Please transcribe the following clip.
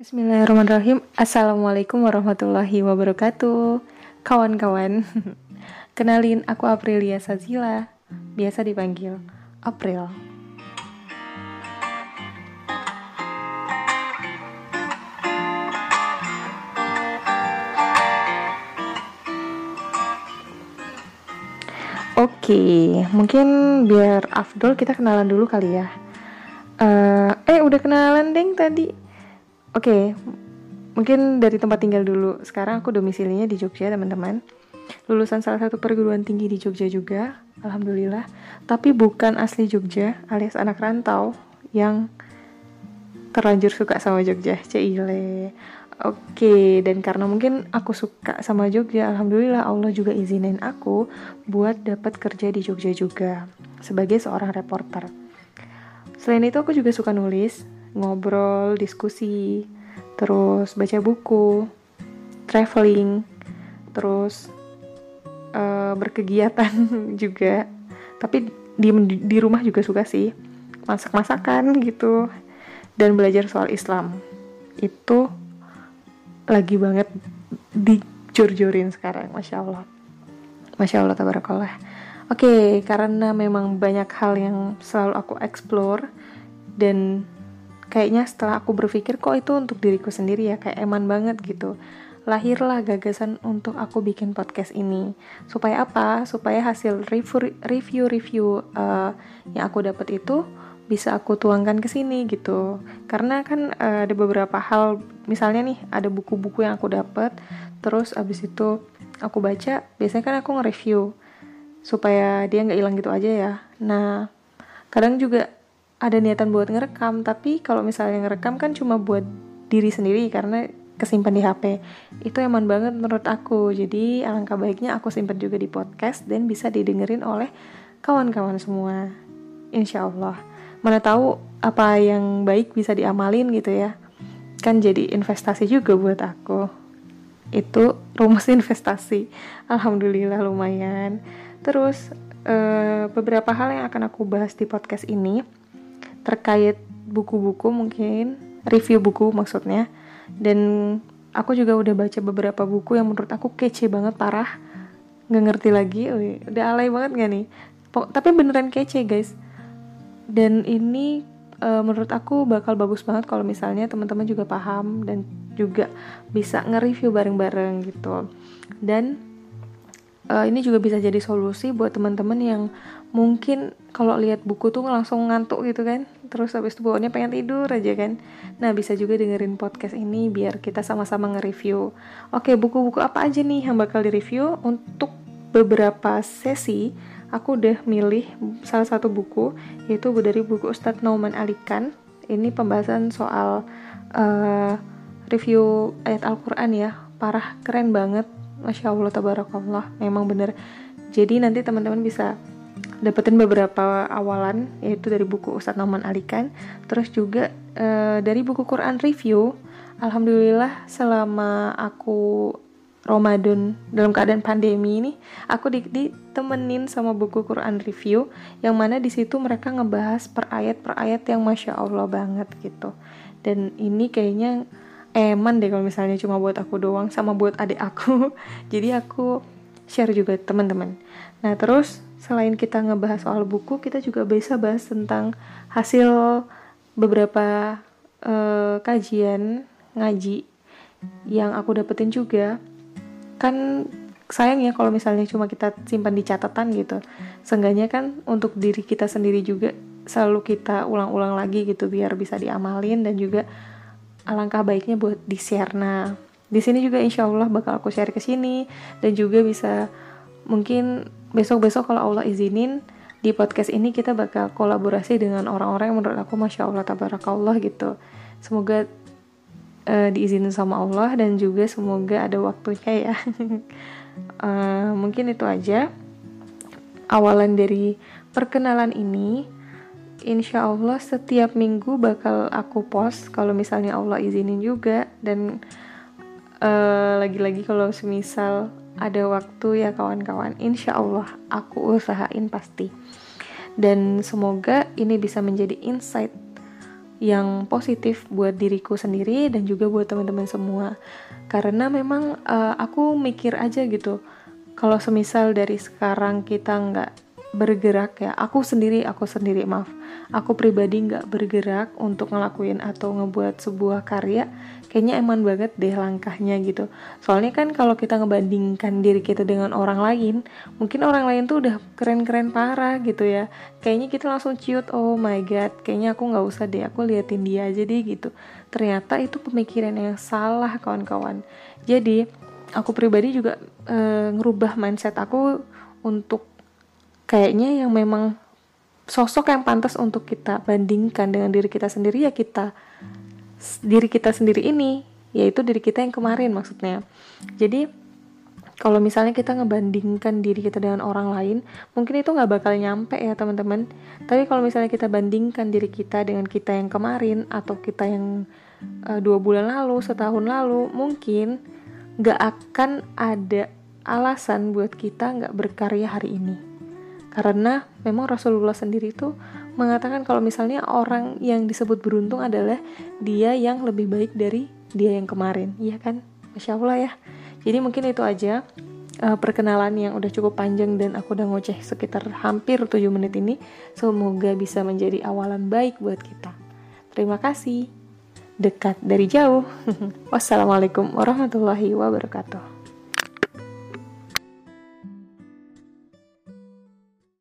Bismillahirrahmanirrahim Assalamualaikum warahmatullahi wabarakatuh Kawan-kawan Kenalin aku Aprilia Sazila Biasa dipanggil April Oke, mungkin biar Afdol kita kenalan dulu kali ya. Uh, eh, udah kenalan deng tadi. Oke, mungkin dari tempat tinggal dulu. Sekarang aku domisilinya di Jogja, teman-teman. Lulusan salah satu perguruan tinggi di Jogja juga, alhamdulillah. Tapi bukan asli Jogja, alias anak rantau yang terlanjur suka sama Jogja. Cile. Oke, dan karena mungkin aku suka sama Jogja, alhamdulillah Allah juga izinin aku buat dapat kerja di Jogja juga sebagai seorang reporter. Selain itu aku juga suka nulis, ngobrol, diskusi, terus baca buku, traveling, terus uh, berkegiatan juga. Tapi di di rumah juga suka sih masak-masakan gitu dan belajar soal Islam. Itu lagi banget dicur-curin sekarang masya Allah masya Allah tabarakallah oke okay, karena memang banyak hal yang selalu aku explore dan kayaknya setelah aku berpikir kok itu untuk diriku sendiri ya? Kayak eman banget gitu. Lahirlah gagasan untuk aku bikin podcast ini. Supaya apa? Supaya hasil review review review uh, yang aku dapat itu bisa aku tuangkan ke sini gitu. Karena kan uh, ada beberapa hal misalnya nih ada buku-buku yang aku dapat terus abis itu aku baca biasanya kan aku nge-review supaya dia nggak hilang gitu aja ya. Nah kadang juga ada niatan buat ngerekam tapi kalau misalnya ngerekam kan cuma buat diri sendiri karena kesimpan di HP itu eman banget menurut aku. Jadi alangkah baiknya aku simpan juga di podcast dan bisa didengerin oleh kawan-kawan semua. Insya Allah mana tahu apa yang baik bisa diamalin gitu ya. Kan jadi investasi juga buat aku. Itu rumus investasi. Alhamdulillah lumayan. Terus uh, beberapa hal yang akan aku bahas di podcast ini terkait buku-buku mungkin review buku maksudnya. Dan aku juga udah baca beberapa buku yang menurut aku kece banget parah. Nggak ngerti lagi. Udah alay banget gak nih? Tapi beneran kece guys. Dan ini uh, menurut aku bakal bagus banget kalau misalnya teman-teman juga paham dan juga bisa nge-review bareng-bareng gitu. Dan uh, ini juga bisa jadi solusi buat teman-teman yang mungkin kalau lihat buku tuh langsung ngantuk gitu kan. Terus habis itu bawaannya pengen tidur aja kan. Nah bisa juga dengerin podcast ini biar kita sama-sama nge-review. Oke buku-buku apa aja nih yang bakal di-review? Untuk beberapa sesi aku udah milih salah satu buku yaitu dari buku Ustadz Nauman Alikan ini pembahasan soal uh, review ayat Al-Quran ya. Parah keren banget Masya Allah tabarakallah. Memang bener jadi nanti teman-teman bisa dapetin beberapa awalan yaitu dari buku Ustadz Nauman Alikan terus juga uh, dari buku Quran review. Alhamdulillah selama aku Ramadan dalam keadaan pandemi ini aku di, ditemenin sama buku Quran review yang mana di situ mereka ngebahas per ayat per ayat yang masya Allah banget gitu. Dan ini kayaknya eman deh kalau misalnya cuma buat aku doang sama buat adik aku. Jadi aku share juga teman-teman. Nah terus selain kita ngebahas soal buku kita juga bisa bahas tentang hasil beberapa uh, kajian ngaji yang aku dapetin juga. Kan sayang ya kalau misalnya cuma kita simpan di catatan gitu. Seenggaknya kan untuk diri kita sendiri juga selalu kita ulang-ulang lagi gitu biar bisa diamalin dan juga alangkah baiknya buat di share nah di sini juga insya Allah bakal aku share ke sini dan juga bisa mungkin besok-besok kalau Allah izinin di podcast ini kita bakal kolaborasi dengan orang-orang yang menurut aku masya Allah tabarakallah gitu. Semoga uh, diizinin sama Allah dan juga semoga ada waktunya ya. Uh, mungkin itu aja. Awalan dari perkenalan ini Insya Allah setiap minggu bakal aku post kalau misalnya Allah izinin juga. Dan uh, lagi-lagi kalau semisal ada waktu ya kawan-kawan Insya Allah aku usahain pasti. Dan semoga ini bisa menjadi insight yang positif buat diriku sendiri dan juga buat teman-teman semua. Karena memang uh, aku mikir aja gitu kalau semisal dari sekarang kita nggak bergerak ya. Aku sendiri aku sendiri maaf. Aku pribadi nggak bergerak untuk ngelakuin atau ngebuat sebuah karya. Kayaknya eman banget deh langkahnya gitu. Soalnya kan kalau kita ngebandingkan diri kita dengan orang lain mungkin orang lain tuh udah keren-keren parah gitu ya. Kayaknya kita langsung ciut oh my god kayaknya aku nggak usah deh aku liatin dia aja deh gitu. Ternyata itu pemikiran yang salah kawan-kawan. Jadi aku pribadi juga e, ngerubah mindset aku untuk kayaknya yang memang sosok yang pantas untuk kita bandingkan dengan diri kita sendiri ya kita diri kita sendiri ini yaitu diri kita yang kemarin maksudnya. Jadi kalau misalnya kita ngebandingkan diri kita dengan orang lain mungkin itu nggak bakal nyampe ya teman-teman. Tapi kalau misalnya kita bandingkan diri kita dengan kita yang kemarin atau kita yang uh, dua bulan lalu setahun lalu mungkin nggak akan ada alasan buat kita nggak berkarya hari ini karena memang Rasulullah sendiri itu mengatakan kalau misalnya orang yang disebut beruntung adalah dia yang lebih baik dari dia yang kemarin. Iya kan? Masya Allah ya. Jadi mungkin itu aja uh, perkenalan yang udah cukup panjang dan aku udah ngoceh sekitar hampir 7 menit ini. Semoga bisa menjadi awalan baik buat kita. Terima kasih. Dekat dari jauh. Wassalamualaikum warahmatullahi wabarakatuh